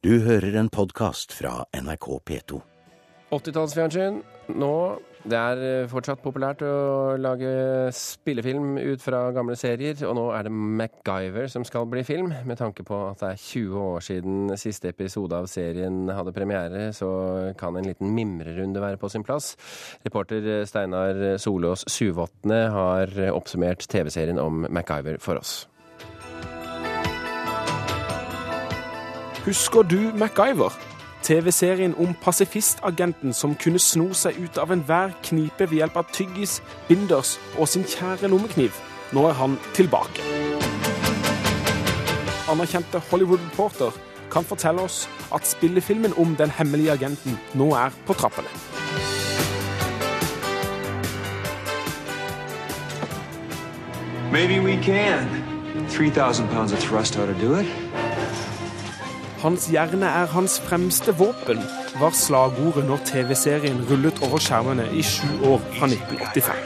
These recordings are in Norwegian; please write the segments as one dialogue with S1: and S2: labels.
S1: Du hører en podkast fra NRK P2.
S2: 80-tallsfjernsyn nå. Det er eh, fortsatt populært å lage spillefilm ut fra gamle serier, og nå er det MacGyver som skal bli film. Med tanke på at det er 20 år siden siste episode av serien hadde premiere, så kan en liten mimrerunde være på sin plass. Reporter Steinar Solås Suvåtne har oppsummert TV-serien om MacGyver for oss.
S3: Husker du MacGyver? TV-serien om pasifistagenten som kunne sno seg ut av enhver knipe ved hjelp av tyggis, binders og sin kjære lommekniv. Nå er han tilbake. Anerkjente Hollywood-reporter kan fortelle oss at spillefilmen om den hemmelige agenten nå er på trappene.
S4: Maybe we can. 3,000 pounds of thrust ought to do it.
S3: Hans hjerne er hans fremste våpen, var slagordet når TV-serien rullet over skjermene i sju år fra 1985.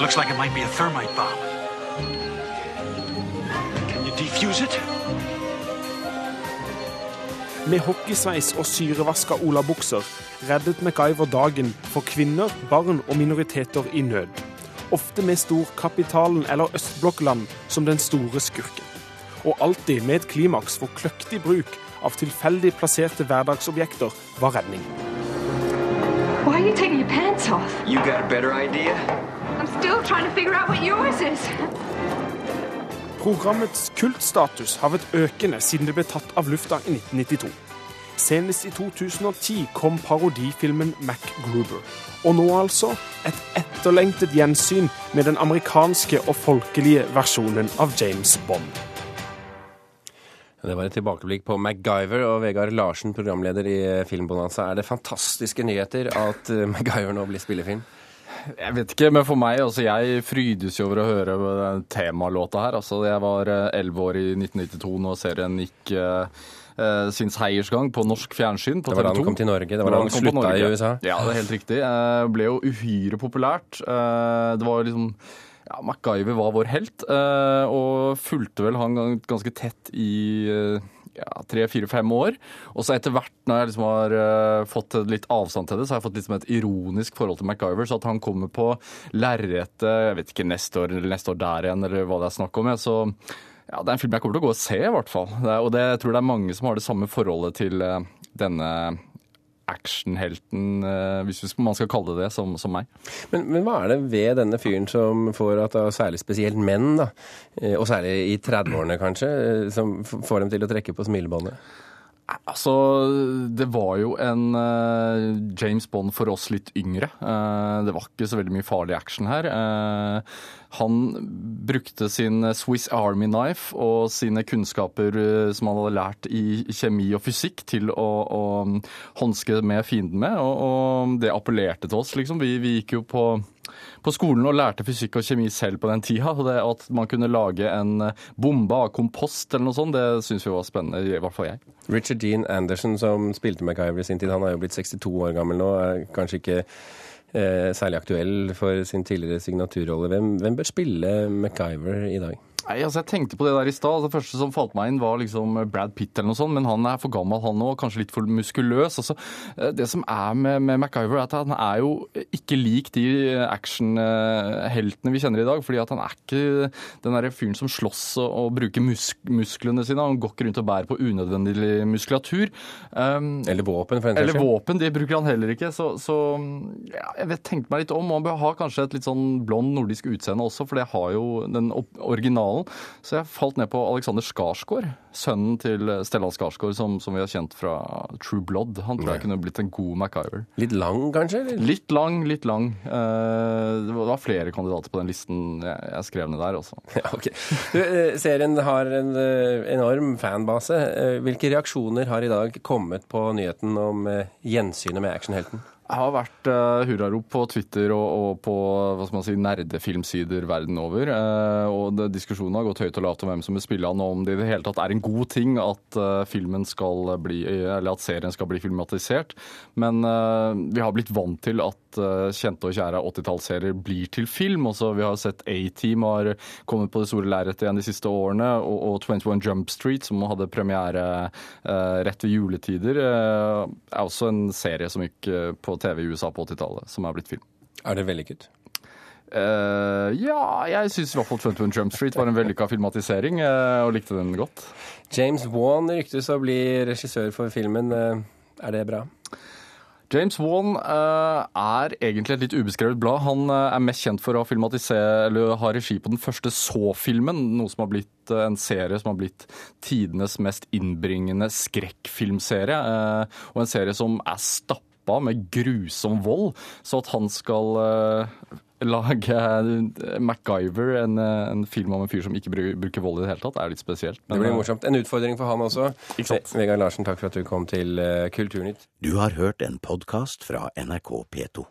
S5: Like it might be a thermite bomb. Can you defuse it?
S3: Med hockeysveis og syrevaska olabukser reddet MacGyver dagen for kvinner, barn og minoriteter i nød. Ofte med storkapitalen eller østblokkland som den store skurken og alltid med et klimaks hvor kløktig bruk av tilfeldig plasserte hverdagsobjekter var redning.
S6: Why are you taking your pants off?
S4: You got a better idea?
S6: I'm still trying to figure out what yours is.
S3: Programmets kultstatus har vært økende siden det ble tatt av lufta i 1992. Senest i 2010 kom parodifilmen MacGruber. Og nå altså et etterlengtet gjensyn med den amerikanske og folkelige versjonen av James Bond.
S2: Det var et tilbakeblikk på MacGyver og Vegard Larsen, programleder i Filmbonanza. Er det fantastiske nyheter at eh, MacGyver nå blir spillefilm?
S7: Jeg vet ikke, men for meg altså, Jeg frydes jo over å høre den temalåta her. Altså, jeg var eh, elleve år i 1992 når serien gikk uh, sin seiersgang på norsk fjernsyn. På
S2: det var da han kom til Norge? Det var da han slutta i USA?
S7: Ja, det er helt riktig. Det ble jo uhyre populært. Det var liksom ja, MacGyver var vår helt, eh, og fulgte vel han ganske tett i eh, ja, tre, fire, fem år. Og så etter hvert, når jeg liksom har uh, fått litt avstand til det, så har jeg fått liksom et ironisk forhold til MacGyver. Så at han kommer på lerretet jeg vet ikke, neste år eller neste år der igjen, eller hva det er snakk om. Ja, så ja, det er en film jeg kommer til å gå og se, i hvert fall. Det, og det, jeg tror det er mange som har det samme forholdet til uh, denne actionhelten, eh, hvis man skal kalle det det, som, som meg.
S2: Men, men, hva er det ved denne fyren som får at særlig spesielt menn, da, eh, og særlig i 30-årene kanskje, eh, som får dem til å trekke på smilebåndet?
S7: Altså, det var jo en uh, James Bond for oss litt yngre. Uh, det var ikke så veldig mye farlig action her. Uh, han brukte sin Swiss Army Knife og sine kunnskaper som han hadde lært i kjemi og fysikk, til å, å håndske med fienden med, og, og, det appellerte til oss, liksom. Vi, vi gikk jo på på skolen og lærte fysikk og kjemi selv på den tida. og det At man kunne lage en eh, bombe av kompost eller noe sånt, det syns vi var spennende. I hvert fall jeg.
S2: Richard Dean Anderson, som spilte MacGyver i sin tid, han er jo blitt 62 år gammel nå. er kanskje ikke eh, særlig aktuell for sin tidligere signaturrolle. Hvem, hvem bør spille MacGyver i dag?
S7: Nei, altså Jeg tenkte på det der i stad. Altså, det første som falt meg inn, var liksom Brad Pitt eller noe sånt. Men han er for gammel, han òg. Kanskje litt for muskuløs. Altså, eh, det som er med, med MacGyver, er at han er jo ikke lik de actionheltene vi kjenner i dag. fordi at han er ikke den derre fyren som slåss og, og bruker musk musklene sine. Han går ikke rundt og bærer på unødvendig muskulatur.
S2: Um, eller våpen, for en
S7: Eller våpen, det bruker han heller ikke. Så, så ja, jeg vet, tenkte meg litt om. Og Han bør ha kanskje et litt sånn blond nordisk utseende også, for det har jo den originale kanalen. Så jeg falt ned på Alexander Skarsgård, sønnen til Stellan Skarsgård, som, som, vi har kjent fra True Blood. Han tror jeg kunne blitt en god MacGyver.
S2: Litt lang, kanskje? Eller?
S7: Litt lang, litt lang. Eh, det var flere kandidater på den listen jeg, skrev ned der også.
S2: Ja, okay. eh, serien har en eh, enorm fanbase. Hvilke reaksjoner har i dag kommet på nyheten om gjensynet med actionhelten?
S7: Det har vært uh, hurrarop på Twitter og, og på hva skal man si, nerdefilmsider verden over. Uh, og det, Diskusjonen har gått høyt og lavt om hvem som vil spille han, og om det i det hele tatt er en god ting at uh, bli, eller at serien skal bli filmatisert. Men vi har blitt vant til at kjente og kjære 80-tallsserier blir til film. Også, vi har sett A-Team har kommet på det store lerretet igjen de siste årene, og, og 21 Jump Street, som hadde premiere rett ved juletider, er også en serie som gikk på TV i USA på 80-tallet, som er blitt film.
S2: Er det vellykket?
S7: Uh, ja, jeg syns i hvert fall 21 Jump Street var en vellykka filmatisering, uh, og likte den godt.
S2: James Wan ryktes å bli regissør for filmen. Uh, er det bra?
S7: James Wan er egentlig et litt ubeskrevet blad. Han er mest kjent for å filmatisere, eller ha regi på den første Så-filmen, noe som har blitt en serie som har blitt tidenes mest innbringende skrekkfilmserie. og en serie som er stappa stoppa med grusom vold, så at han skal uh, lage uh, MacGyver, en, uh, en, film om en fyr som ikke bruker vold i det hele tatt, er litt spesielt.
S2: Men, det blir morsomt. En utfordring for han også. Vegard Larsen, takk for at du kom til Kulturnytt.
S1: Du har hørt en podkast fra NRK P2.